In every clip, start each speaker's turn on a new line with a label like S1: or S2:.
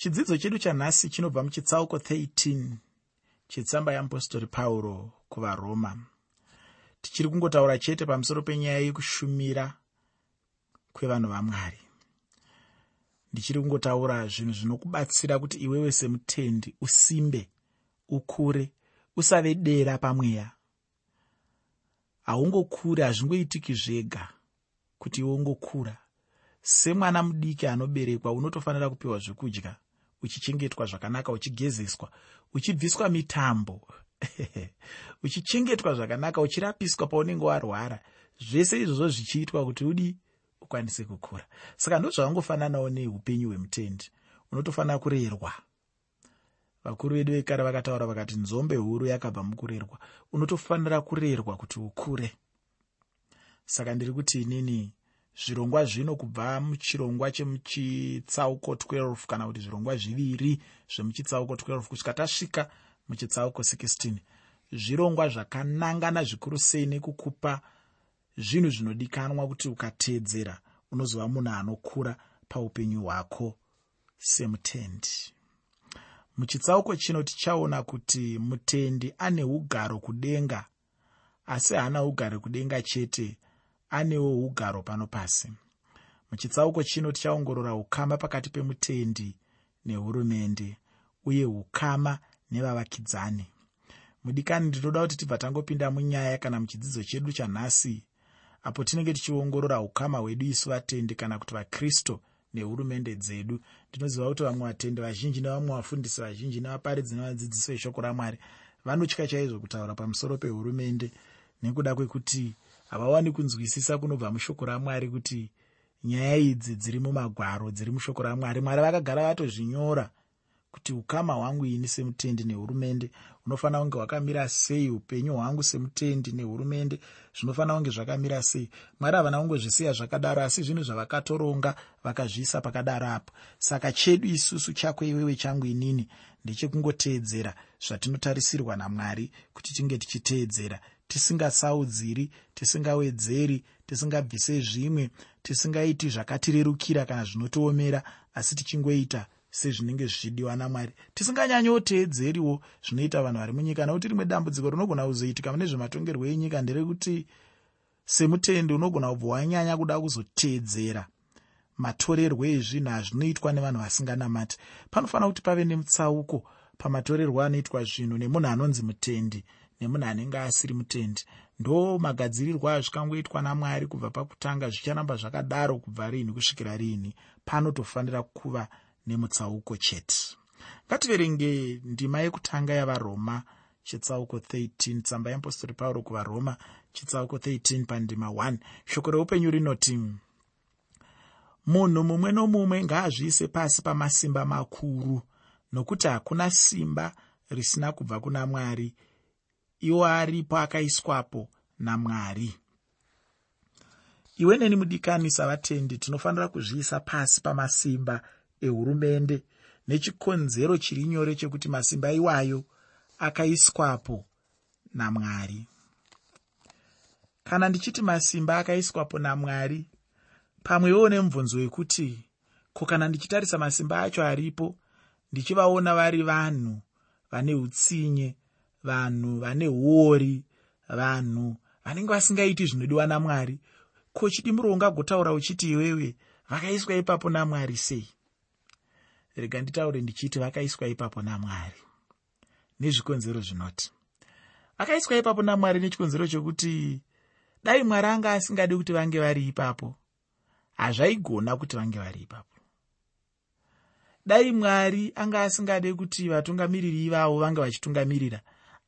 S1: chidzidzo chedu chanhasi chinobva muchitsauko 13 chetsamba yeapostori pauro kuvaroma. Tichiri kungotaura chete pamusoro penyaya yekushumira kwevanhu vamwari. Ndichiri kungotaura zvinhu zvinokubatsira kuti iwewe semutendi usimbe ukure usave dera pamweya. Haungokuri hazvingoitiki zvega kuti iwe ungokura. Semwana mudiki anoberekwa unotofanira kupiwa zvekudya uchichengetwa zvakanaka uchigezeswa uchibviswa mitambo uchichengetwa zvakanaka uchirapiswa paunenge warwara. Zvese izvozvo zvichiitwa kuti udi ukwanise kukura. Saka ndozvaungofananawo neupenyu hwemutendi unotofanira kurerwa. Vakuru vedu vekare vakataura vakati nzombe huru yakabva mukurerwa. Unotofanira kurerwa kuti ukure. Saka ndiri kuti inini zvirongwa zvino kubva muchirongwa chemuchitsauko 12 kana kuti zvirongwa zviviri zvemuchitsauko 12 kusvika tasvika muchitsauko 16 zvirongwa zvakanangana zvikuru sei nekukupa zvinhu zvinodikanwa kuti ukateedzera unozova munhu anokura paupenyu hwako semutendi. Muchitsauko chino tichaona kuti mutendi ane ugaro kudenga asi haana ugaro kudenga chete anewo ugaro pano pasi. Muchitsauko chino tichaongorora ukama pakati pemutendi nehurumende uye ukama nevavakidzani. Mudikani ndinoda kuti tibva tangopinda munyaya kana muchidzidzo chedu chanhasi apo tinenge tichiongorora ukama hwedu isu vatendi kana kuti vakristu nehurumende dzedu. Ndinoziva kuti vamwe vatendi vazhinji nevamwe vafundisi vazhinji nevaparidzi nevadzidzisi veshoko ramwari vanotya chaizvo kutaura pamusoro pehurumende nekuda kwekuti havawani kunzwisisa kunobva mushoko ramwari kuti nyaya idzi dziri mumagwaro dziri mushoko ramwari. Mwari vakagara vatozvinyora kuti ukama hwangu ini semutendi nehurumende hunofanira kunge hwakamira sei? Upenyu hwangu semutendi nehurumende zvinofanira kunge zvakamira sei? Mwari havana kungozvisiya zvakadaro asi zvinhu zvavakatoronga vakazviisa pakadaro apo. Saka chedu isusu chako iwewe changu inini ndechekungoteedzera zvatinotarisirwa namwari kuti tinge tichiteedzera tisingasaudziri tisingawedzeri tisingabvise zvimwe tisingaiti zvakatirerukira kana zvinotiomera asi tichingoita sezvinenge zvichidiwa namwari. Tisinganyanyoteedzeriwo zvinoita vanhu vari munyika nokuti rimwe dambudziko rinogona kuzoitika mune zvematongerwo enyika nderekuti semutendi unogona kubva wanyanya kuda kuzoteedzera matorerwo ezvinhu azvinoitwa nevanhu vasinganamati. Panofanira kuti pave nemutsauko pamatorerwo anoitwa zvinhu nemunhu anonzi mutendi nemunhu anenge asiri mutendi. Ndo magadzirirwo azvikangoitwa namwari kubva pakutanga zvicharamba zvakadaro kubva riini kusvikira riini panotofanira kuva nemutsauko chete. Ngativerenge ndima yekutanga yavaroma chitsauko 13 tsamba yeapostori pauro kuvaroma chitsauko 13 pandima 1 shoko reupenyu rinoti munhu mumwe nomumwe ngaazviise pasi pamasimba makuru nokuti hakuna simba risina kubva kuna mwari iwo aripo akaiswapo namwari. Iwe neni mudikani savatendi tinofanira kuzviisa pasi pamasimba ehurumende nechikonzero chiri nyore chekuti masimba iwayo akaiswapo namwari. Kana ndichiti masimba akaiswapo namwari pamwewo nemubvunzo wekuti ko kana ndichitarisa masimba acho aripo ndichivaona vari vanhu vane utsinye vanhu vane uori vanhu vanenge vasingaiti zvinodiwa namwari. Ko chidimburo ungagotaura uchiti iwewe vakaiswa ipapo namwari sei? Rega nditaure ndichiti vakaiswa ipapo namwari. Nezvikonzero zvinoti. Vakaiswa ipapo namwari nechikonzero chokuti dai mwari anga asingadi kuti vange vari ipapo. Hazvaigona kuti vange vari ipapo. Dai mwari anga asingade kuti vatungamiriri ivavo vange vachitungamirira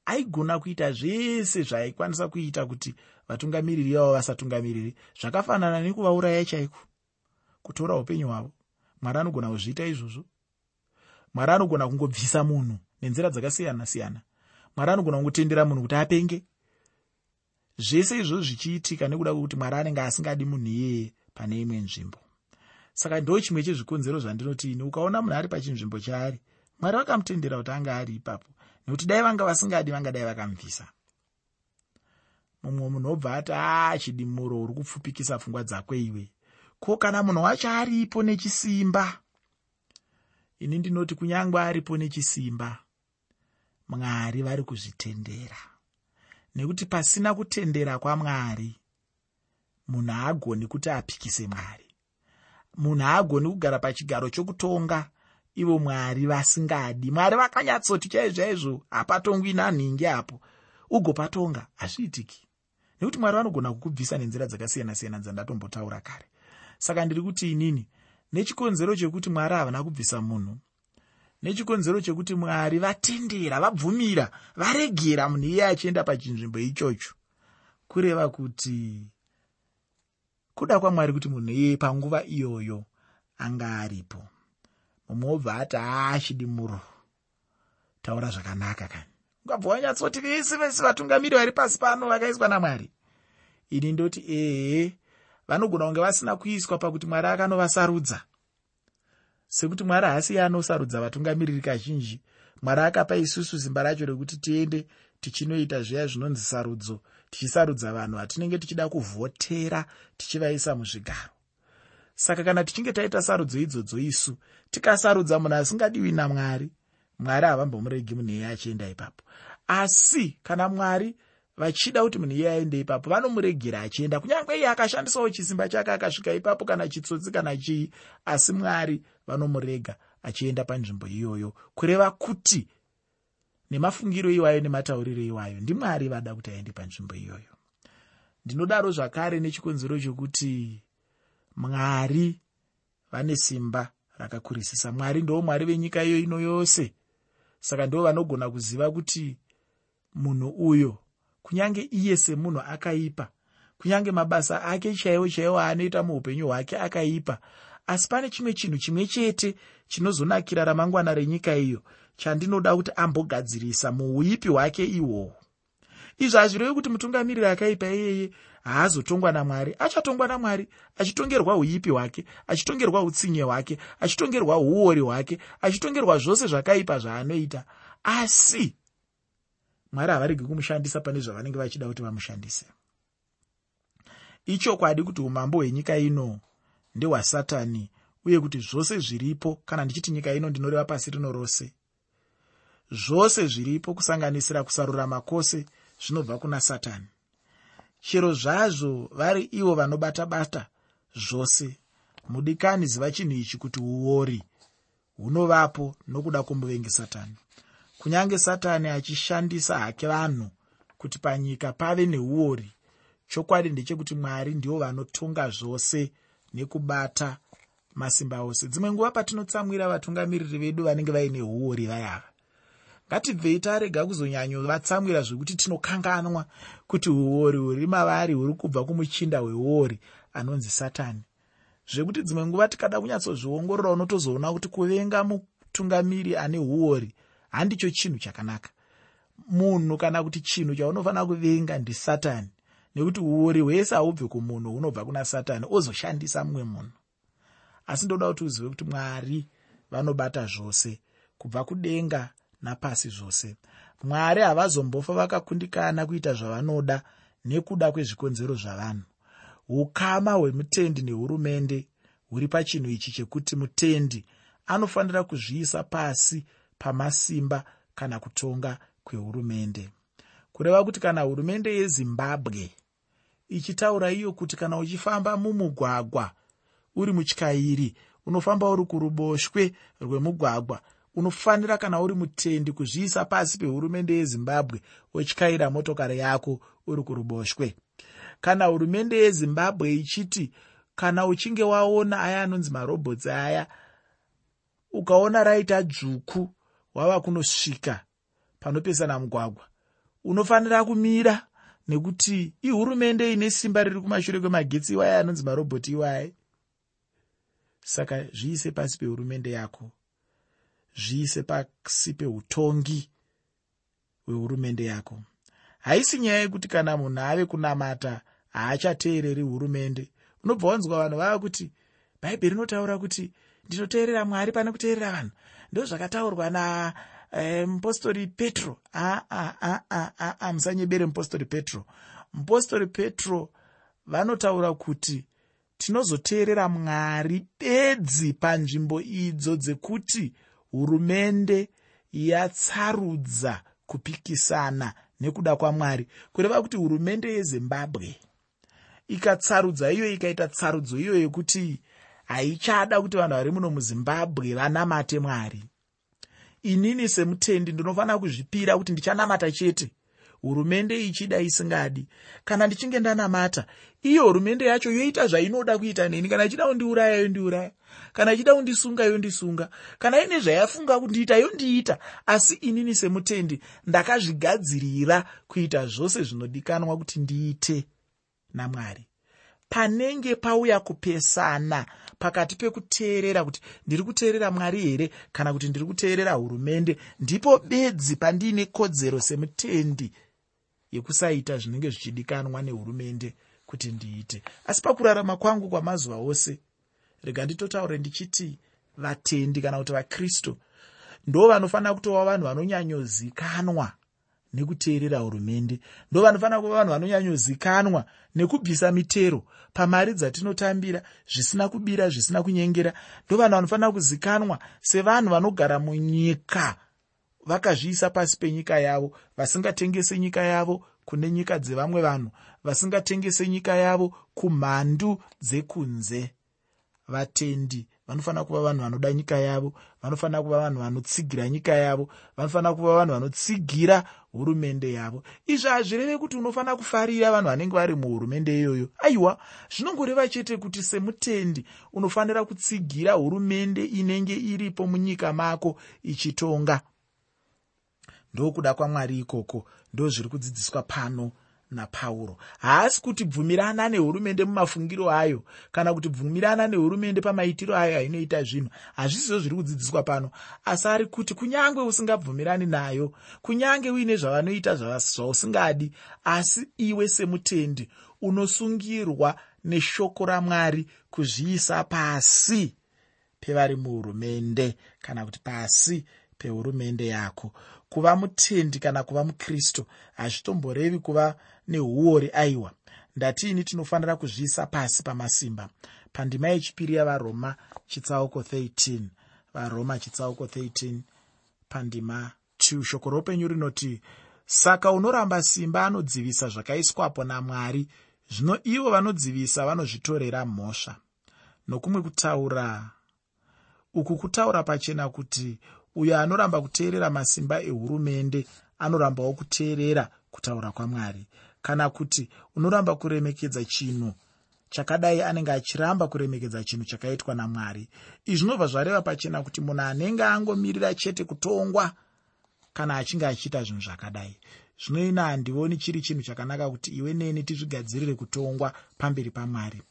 S1: aigona kuita zvese zvaaikwanisa kuita kuti vatungamiriri ivavo vasatungamiriri. Zvakafanana nekuvauraya chaiko? Kutora upenyu hwavo. Mwari anogona kuzviita izvozvo. Mwari anogona kungobvisa munhu nenzira dzakasiyana-siyana. Mwari anogona kungotendera munhu kuti apenge. Zvese izvozvo zvichiitika nekuda kwekuti mwari anenge asingadi munhu iyeye pane imwe nzvimbo. Saka ndo chimwe chezvikonzero zvandinoti ini ukaona munhu ari pachinzvimbo chaari? Mwari vakamutendera kuti anga ari ipapo nekuti dai vanga vasingadi vangadai vakamubvisa. Mumwe munhu obva ati aa chidimuro uri kupfupikisa pfungwa dzakwe iwe. Ko kana munhu wacho aripo nechisimba? Ini ndinoti kunyange aripo nechisimba mwari vari kuzvitendera. Nekuti pasina kutendera kwamwari munhu haagoni kuti apikise mwari. Munhu haagoni kugara pachigaro chokutonga ivo mwari vasingadi. Mwari vakanyatsoti chaizvaizvo hapatongwi nanhingi apo. Ugopatonga hazviitiki. Nekuti mwari vanogona kukubvisa nenzira dzakasiyana-siyana dzandatombotaura kare. Saka ndiri kuti inini nechikonzero chekuti mwari havana kubvisa munhu nechikonzero chekuti mwari vatendera vabvumira varegera munhu iye achienda pachinzvimbo ichocho kureva kuti kuda kwamwari kuti munhu iyeye panguva iyoyo anga aripo mumwe wobva ati haachidi muro taura zvakanaka kani. Ungabva wanyatsoti vese vese vatungamiri vari pasi pano vakaiswa namwari. Ini ndoti ehe vanogona kunge vasina kuiswa pakuti mwari akanovasarudza. Sekuti mwari haasi yeanosarudza vatungamiriri kazhinji mwari akapa isusu simba racho rekuti tiende tichinoita zviya zvinonzi sarudzo tichisarudza vanhu vatinenge tichida kuvhotera tichivaisa muzvigaro saka kana tichinge taita sarudzo idzodzo isu tikasarudza munhu asingadiwi namwari mwari havambomuregi munhu iye achienda ipapo. Asi kana mwari vachida kuti munhu iye aende ipapo vanomuregera achienda. Kunyange iye akashandisawo chisimba chake akasvika ipapo kana chitsotsi kana chii asi mwari vanomurega achienda panzvimbo iyoyo kureva kuti nemafungiro iwayo nematauriro iwayo ndimwari vada kuti aende panzvimbo iyoyo. Ndinodaro zvakare nechikonzero chokuti mwari vane simba rakakurisisa. Mwari ndo mwari venyika iyo ino yose. Saka ndo vanogona kuziva kuti munhu uyo kunyange iye semunhu akaipa kunyange mabasa ake chaiwo chaiwo aanoita muupenyu hwake akaipa asi pane chimwe chinhu chimwe chete chinozonakira ramangwana renyika iyo chandinoda kuti ambogadzirisa muuipi hwake ihwohwo. Izvo hazvirevi kuti mutungamiriri akaipa iyeye haazotongwa namwari achatongwa namwari achitongerwa uipi hwake achitongerwa utsinye hwake achitongerwa uori hwake achitongerwa zvose zvakaipa zvaanoita. Asi mwari havaregi kumushandisa pane zvavanenge vachida kuti vamushandise. Ichokwadi kuti umambo hwenyika ino ndehwasatani uye kuti zvose zviripo kana ndichiti nyika ino ndinoreva pasi rino rose zvose zviripo kusanganisira kusarurama kwose zvinobva kuna satani chero zvazvo vari ivo vanobata-bata zvose. Mudikani ziva chinhu ichi kuti uori hunovapo nokuda kwomuvengi satani. Kunyange satani achishandisa hake vanhu kuti panyika pave neuori chokwadi ndechekuti mwari ndivo vanotonga zvose nekubata masimba ose. Dzimwe nguva patinotsamwira vatungamiriri vedu vanenge vaine uori vayava ngatibvei tarega kuzonyanyovatsamwira zvekuti tinokanganwa kuti uori huri mavari huri kubva kumuchinda weuori anonzi satani. Zvekuti dzimwe nguva tikada kunyatsozviongorora unotozoona kuti kuvenga mutungamiri ane uori handicho chinhu chakanaka. Munhu kana kuti chinhu chaunofanira kuvenga ndisatani nekuti uori hwese haubve kumunhu hunobva kuna satani ozoshandisa mumwe munhu. Asi ndoda kuti uzive kuti mwari vanobata zvose kubva kudenga napasi zvose. Mwari havazombofa vakakundikana kuita zvavanoda nekuda kwezvikonzero zvavanhu. Ukama hwemutendi nehurumende huri pachinhu ichi chekuti mutendi anofanira kuzviisa pasi pamasimba kana kutonga kwehurumende. Kureva kuti kana hurumende yezimbabwe ichitaura iyo kuti kana uchifamba mumugwagwa uri mutyairi unofamba uri kuruboshwe rwemugwagwa unofanira kana uri mutendi kuzviisa pasi pehurumende yezimbabwe wetyaira motokari yako uri kuruboshwe. Kana hurumende yezimbabwe ichiti kana uchinge waona aya anonzi marobhotsi aya ukaona raita dzvuku wava kunosvika panopesana mugwagwa. Unofanira kumira nekuti ihurumende ine simba riri kumashure kwemagetsi iwaya anonzi marobhoti iwaya saka zviise pasi pehurumende yako zviise pasi peutongi hwehurumende yako. Haisi nyaya yekuti kana munhu ave kunamata haachateereri hurumende. Unobva wanzwa vanhu vava kuti bhaibheri rinotaura kuti ndinoteerera mwari pane kuteerera vanhu. Ndo zvakataurwa namupostori eh, petro. Aa musanyebere mupostori petro. Mupostori petro vanotaura kuti tinozoteerera mwari bedzi panzvimbo idzo dzekuti hurumende yatsarudza kupikisana nekuda kwamwari. Kureva kuti hurumende yezimbabwe ikatsarudza iyo ikaita tsarudzo iyo yekuti haichada kuti vanhu vari muno muzimbabwe vanamate mwari. Inini semutendi ndinofanira kuzvipira kuti ndichanamata chete hurumende ichida isingadi. Kana ndichinge ndanamata iyo hurumende yacho yoita zvainoda kuita neni kana ichida kundiuraya yondiuraya. Kana ichida kundisunga yondisunga. Kana ine zvayafunga kundiita yondiita. Asi inini semutendi ndakazvigadzirira kuita zvose zvinodikanwa kuti ndiite namwari. Panenge pauya kupesana pakati pekuteerera kuti ndiri kuteerera mwari here kana kuti ndiri kuteerera hurumende ndipo bedzi pandiine kodzero semutendi yekusaita zvinenge zvichidikanwa nehurumende kuti ndiite. Asi pakurarama kwangu kwamazuva ose rega nditotaure ndichiti vatendi kana kuti vakristu ndo vanofanira kutova vanhu vanonyanyozikanwa nekuteerera hurumende. Ndo vanofanira kuva vanhu vanonyanyozikanwa nekubvisa mitero pamari dzatinotambira zvisina kubira zvisina kunyengera. Ndo vanhu vanofanira kuzikanwa sevanhu vanogara munyika vakazviisa pasi penyika yavo vasingatengese nyika yavo kune nyika dzevamwe vanhu vasingatengese nyika yavo kumhandu dzekunze. Vatendi vanofanira kuva vanhu vanoda nyika yavo vanofanira kuva vanhu vanotsigira nyika yavo vanofanira kuva vanhu vanotsigira hurumende yavo. Izvi hazvireve kuti unofanira kufarira vanhu vanenge vari muhurumende iyoyo. Aiwa zvinongoreva chete kuti semutendi unofanira kutsigira hurumende inenge iripo munyika mako ichitonga ndokuda kwamwari ikoko ndo zviri kudzidziswa pano napauro. Haasi kuti bvumirana nehurumende mumafungiro ayo kana kuti bvumirana nehurumende pamaitiro ayo ainoita zvinhu hazvisizvo zviri kudzidziswa pano. Asi ari kuti kunyange usingabvumirani nayo kunyange uine zvavanoita zvausingadi asi iwe semutendi unosungirwa neshoko ramwari kuzviisa pasi pevari muhurumende kana kuti pasi pehurumende yako kuva mutendi kana kuva mukristu hazvitomborevi kuva neuori aiwa. Ndatiini tinofanira kuzviisa pasi pamasimba? Pandima yechipiri yavaroma chitsauko 13 varoma chitsauko 13 pandima 2 shoko roupenyu rinoti saka unoramba simba anodzivisa zvakaiswapo namwari. Zvino ivo vanodzivisa vanozvitorera mhosva. Nokumwe kutaura uku kutaura pachena kuti uyo anoramba kuteerera masimba ehurumende anorambawo kuteerera kutaura kwamwari. Kana kuti unoramba kuremekedza chinhu chakadai anenge achiramba kuremekedza chinhu chakaitwa namwari izvi zvinobva zvareva pachena kuti munhu anenge angomirira chete kutongwa kana achinge achiita zvinhu zvakadai. Zvino ina handioni chiri chinhu chakanaka kuti iwe neni tizvigadzirire kutongwa pamberi pamwari.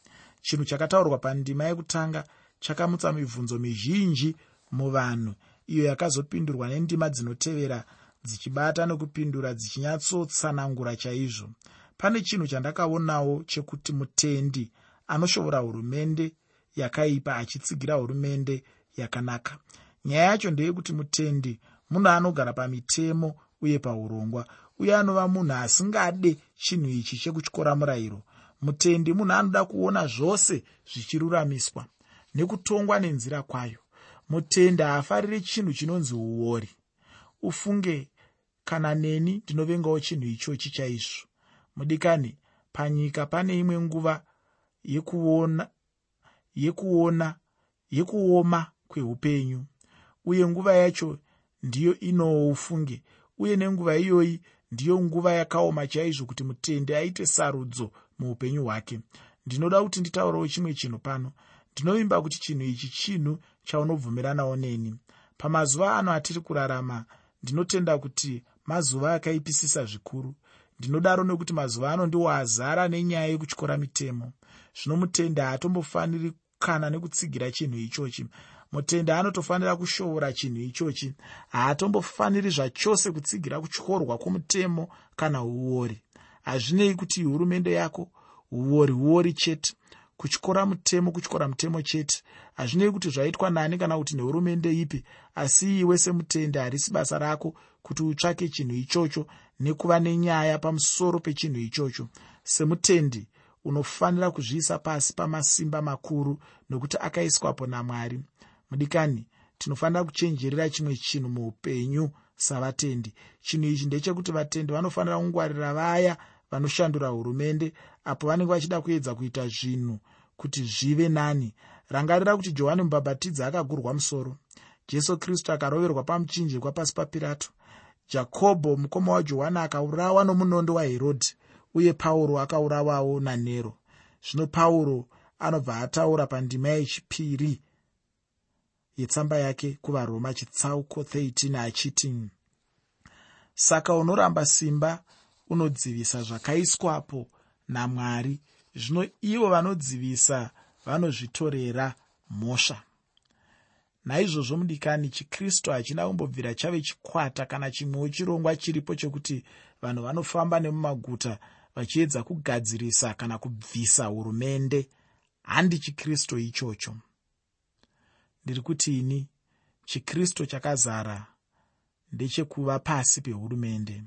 S1: Chinhu chakataurwa pandima yekutanga chakamutsa mibvunzo mizhinji muvanhu iyo yakazopindurwa nendima dzinotevera dzichibata nokupindura dzichinyatsotsanangura chaizvo. Pane chinhu chandakaonawo chekuti mutendi anoshovora hurumende yakaipa achitsigira hurumende yakanaka. Nyaya yacho ndeyekuti mutendi munhu anogara pamitemo uye paurongwa uye anova munhu asingade chinhu ichi chekutyora murayiro. Mutendi munhu anoda kuona zvose zvichiruramiswa nekutongwa nenzira kwayo mutendi haafariri chinhu chinonzi uori. Ufunge kana neni ndinovengawo chinhu ichochi chaizvo. Mudikani panyika pane imwe nguva yekuona yekuona yekuoma kweupenyu uye nguva yacho ndiyo inoufunge uye nenguva iyoyi ndiyo nguva yakaoma chaizvo kuti mutendi aite sarudzo muupenyu hwake. Ndinoda kuti nditaurewo chimwe chinhu pano. Ndinovimba kuti chinhu ichi chinhu chaunobvumiranawo neni. Pamazuva ano atiri kurarama ndinotenda kuti mazuva akaipisisa zvikuru. Ndinodaro nekuti mazuva ano ndiwo azara nenyaya yekutyora mitemo. Zvino mutende haatombofaniri kana nekutsigira chinhu ichochi. Mutende anotofanira kushoora chinhu ichochi. Haatombofaniri zvachose kutsigira kutyorwa kwomutemo kana uori. Hazvinei kuti hurumende yako uori uori chete kutyora mutemo kutyora mutemo chete. Hazvinei kuti zvaitwa nani kana kuti nehurumende ipi asi iwe semutende harisi basa rako kuti utsvake chinhu ichocho nekuva nenyaya pamusoro pechinhu ichocho. Semutendi unofanira kuzviisa pasi pamasimba makuru nokuti akaiswapo namwari. Mudikani tinofanira kuchenjerera chimwe chinhu muupenyu savatendi. Chinhu ichi ndechekuti vatendi vanofanira kungwarira vaya vanoshandura hurumende apo vanenge vachida kuedza kuita zvinhu kuti zvive nani. Rangarira kuti johani mubhabhatidzi akagurwa musoro. Jesu kristu akaroverwa pamuchinjikwa pasi papirato jakobho mukoma wajohani akaurawa nomunondo waherodhi uye pauro akaurawawo nanero. Zvino pauro anobva ataura pandima yechipiri yetsamba yake kuvaroma chitsauko 13 achiti saka unoramba simba unodzivisa zvakaiswapo namwari zvino ivo vanodzivisa vanozvitorera mhosva. Naizvozvo mudikani chikristu hachina kumbobvira chave chikwata kana chimwewo chirongwa chiripo chokuti vanhu vanofamba nemumaguta vachiedza kugadzirisa kana kubvisa hurumende. Handi chikristu ichocho. Ndiri kuti ini chikristu chakazara ndechekuva pasi pehurumende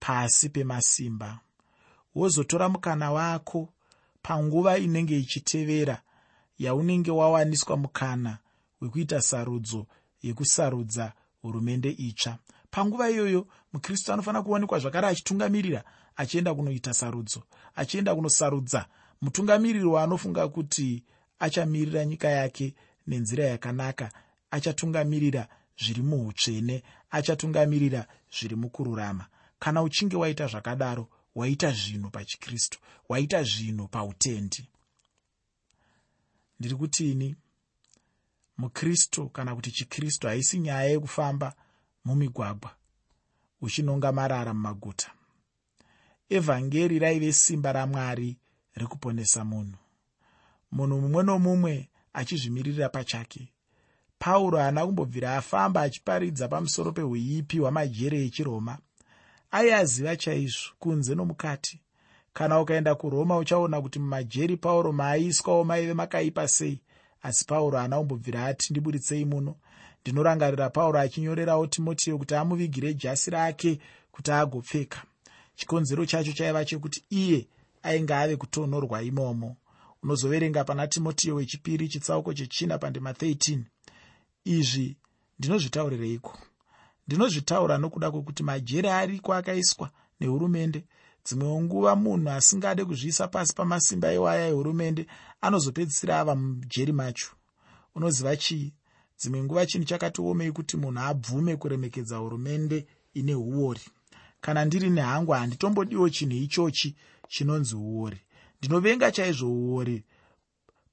S1: pasi pemasimba. Wozotora mukana wako panguva inenge ichitevera yaunenge wawaniswa mukana wekuita sarudzo yekusarudza hurumende itsva. Panguva iyoyo mukristu anofanira kuonekwa zvakare achitungamirira achienda kunoita sarudzo achienda kunosarudza mutungamiriri waanofunga kuti achamirira nyika yake nenzira yakanaka achatungamirira zviri muutsvene achatungamirira zviri mukururama. Kana uchinge waita zvakadaro waita zvinhu pachikristu waita zvinhu pautendi. Ndiri kutini mukristu kana kuti chikristu haisi nyaya yekufamba mumigwagwa uchinonga marara mumaguta. Evhangeri raive simba ramwari rekuponesa munhu. Munhu mumwe nomumwe achizvimiririra pachake. Pauro haana kumbobvira afamba achiparidza pamusoro peuipi hwamajere echiroma aiaziva chaizvo kunze nomukati. Kana ukaenda kuroma uchaona kuti mumajeri pauro maaiswawo maive makaipa sei. Asi pauro haana kumbobvira ati ndiburitsei muno. Ndinorangarira pauro achinyorerawo timotiyo kuti amuvigire jasi rake kuti agopfeka. Chikonzero chacho chaiva chekuti iye ainge ave kutonhorwa imomo. Unozoverenga pana timotiyo wechipiri chitsauko chechina pandima 13 izvi ndinozvitaurireiko ndinozvitaura nokuda kwekuti majeri ariko akaiswa nehurumende. Dzimwewo nguva munhu asingade kuzviisa pasi pamasimba ewaya ehurumende anozopedzisira ava mujeri macho. Unoziva chii? Dzimwe nguva chinhu chakatiomei kuti munhu abvume kuremekedza hurumende ine uori. Kana ndiri nehangu handitombodiwo chinhu ichochi chinonzi uori. Ndinovenga chaizvo uori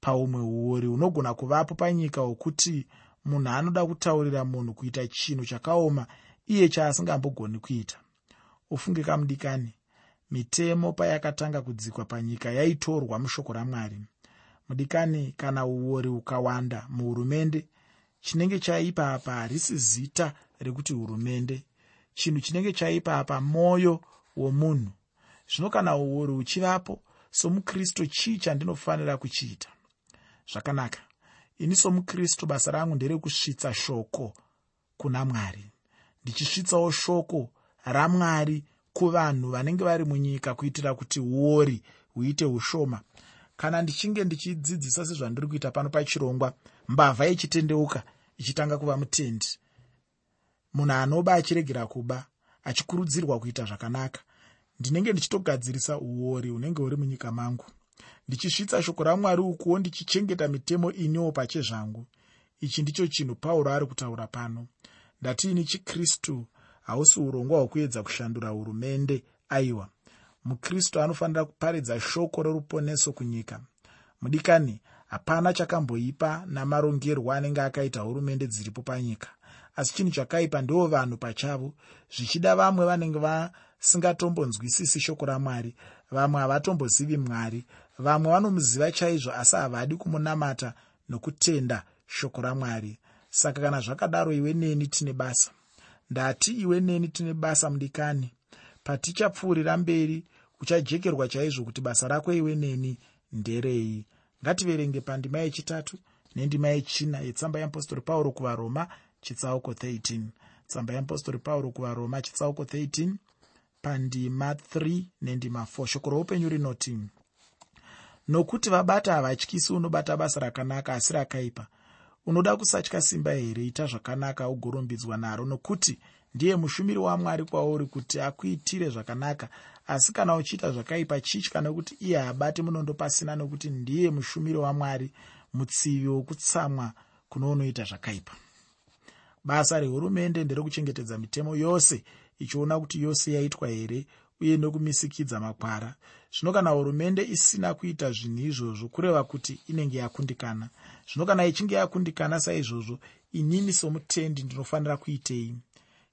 S1: paumwe uori hunogona kuvapo panyika hwokuti munhu anoda kutaurira munhu kuita chinhu chakaoma iye chaasingambogoni kuita. Ufunge kamudikani. Mitemo payakatanga kudzikwa panyika yaitorwa mushoko ramwari. Mudikani kana uori ukawanda muhurumende chinenge chaipa apa harisi zita rekuti hurumende. Chinhu chinenge chaipa apa mwoyo womunhu. Zvino kana uori huchivapo somukristu chii chandinofanira kuchiita? Zvakanaka ini somukristu basa rangu nderekusvitsa shoko kuna mwari. Ndichisvitsawo shoko ramwari kuvanhu vanenge vari munyika kuitira kuti uori huite ushoma kana ndichinge ndichidzidzisa sezvandiri kuita pano pachirongwa mbavha ichitendeuka ichitanga kuva mutendi. Munhu anoba achiregera kuba achikurudzirwa kuita zvakanaka. Ndinenge ndichitogadzirisa uori hunenge huri munyika mangu ndichisvitsa shoko ramwari ukuwo ndichichengeta mitemo iniwo pachezvangu ichi ndicho chinhu pauro ari kutaura pano. Ndatiini chikristu hausi urongwa hwekuedza kushandura hurumende. Aiwa mukristu anofanira kuparidza shoko reruponeso kunyika. Mudikani hapana chakamboipa namarongerwo anenge akaita hurumende dziripo panyika. Asi chinhu chakaipa ndivo vanhu pachavo zvichida vamwe vanenge vasingatombonzwisisi shoko ramwari. Vamwe havatombozivi mwari vamwe vanomuziva chaizvo asi havadi kumunamata nokutenda shoko ramwari. Saka kana zvakadaro iwe neni tine basa. Ndati iwe neni tine basa mudikani patichapfuurira mberi uchajekerwa chaizvo kuti basa rako iwe neni nderei. Ngativerenge pandima yechitatu nendima yechina yetsamba yeapostori pauro kuvaroma chitsauko 13 tsamba yeapostori pauro kuvaroma chitsauko 13 pandima 3 nendima 4 shoko roupenyu rinoti nokuti vabata havatyisi unobata basa rakanaka asi rakaipa. Unoda kusatya simba here? Ita zvakanaka ugorumbidzwa naro. Nokuti ndiye mushumiri wamwari kwauri kuti akuitire zvakanaka. Asi kana uchiita zvakaipa chitya nekuti iye haabati munondo pasina nokuti ndiye mushumiri wamwari mutsivi wokutsamwa kunounoita zvakaipa. Basa rehurumende nderekuchengetedza mitemo yose ichiona kuti yose yaitwa here uye nokumisikidza makwara. Zvino kana hurumende isina kuita zvinhu izvozvo kureva kuti inenge yakundikana. Zvino kana ichinge yakundikana saizvozvo inini somutendi ndinofanira kuitei?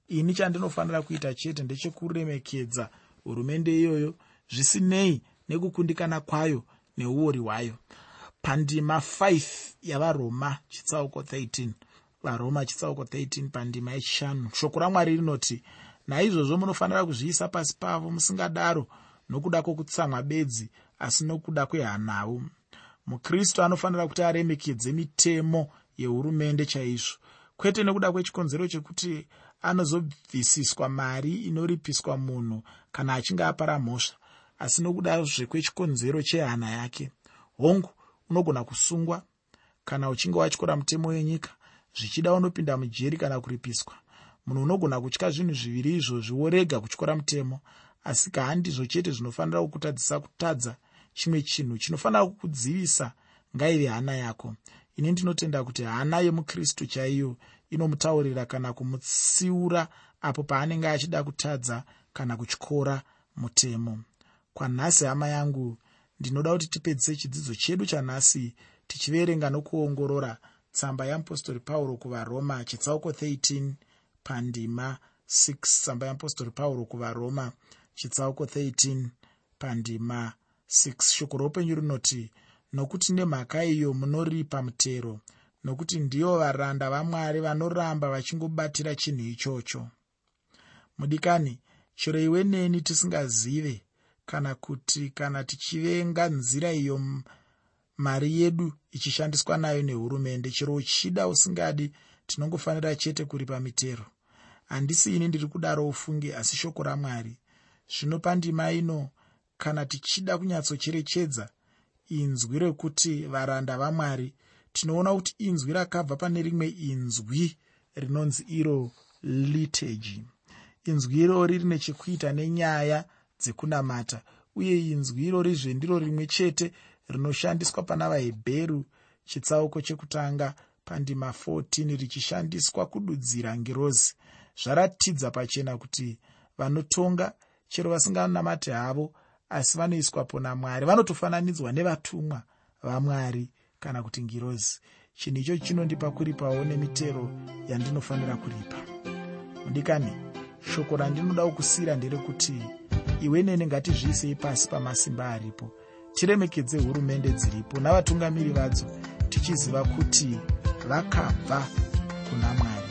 S1: Ini chandinofanira kuita chete ndechekuremekedza hurumende iyoyo zvisinei nekukundikana kwayo neuori hwayo. Pandima 5 yavaroma chitsauko 13 varoma chitsauko 13 pandima yechishanu. Shoko ramwari rinoti naizvozvo munofanira kuzviisa pasi pavo musingadaro nokuda kwokutsamwa bedzi asi nokuda kwehanhau mukristu anofanira kuti aremekedze mitemo yehurumende chaizvo. Kwete nekuda kwechikonzero chekuti anozobvisiswa mari inoripiswa munhu kana achinge apara mhosva asi nokuda zvekwechikonzero chehana yake. Hongu unogona kusungwa? Kana uchinge watyora mutemo wenyika zvichida unopinda mujeri kana kuripiswa munhu unogona kutya zvinhu zviviri izvozvi worega kutyora mutemo asi kahandizvo chete zvinofanira kukutadzisa kutadza chimwe chinhu chinofanira kukudzivisa ngaive hana yako. Ini ndinotenda kuti hana yemukristu chaiyo inomutaurira kana kumutsiura apo paanenge achida kutadza kana kutyora mutemo. Kwanhasi hama yangu ndinoda kuti tipedzise chidzidzo chedu chanhasi tichiverenga nokuongorora tsamba yeapostori pauro kuvaroma chitsauko 13 pandima 6 tsamba yeapostori pauro kuvaroma chitsauko 13 pandima 6 shoko roupenyu rinoti nokuti nemhaka iyo munoripa mutero nokuti ndivo varanda vamwari vanoramba vachingobatira chinhu ichocho. Mudikani chero iwe neni tisingazive kana kuti kana tichivenga nzira iyo mari yedu ichishandiswa nayo nehurumende? Chero uchida usingadi tinongofanira chete kuripa mitero. Handisi ini ndiri kudaro ufunge asi shoko ramwari. Zvino pandima ino kana tichida kunyatsocherechedza inzwi rekuti varanda vamwari tinoona kuti inzwi rakabva pane rimwe inzwi rinonzi iro litage inzwi irori rine chekuita nenyaya dzekunamata uye inzwi irorizve ndiro rimwe chete rinoshandiswa pana vahebheru chitsauko chekutanga pandima 14 richishandiswa kududzira ngirozi zvaratidza pachena kuti vanotonga chero vasinganamati havo asi vanoiswapo namwari vanotofananidzwa nevatumwa vamwari kana kuti ngirozi chinhu icho chinondipa kuripawo nemitero yandinofanira kuripa. Mudikani shoko randinoda kukusiyira nderekuti iwe nene ngatizviisei pasi pamasimba aripo. Tiremekedze hurumende dziripo navatungamiri vadzo tichiziva kuti vakabva kuna mwari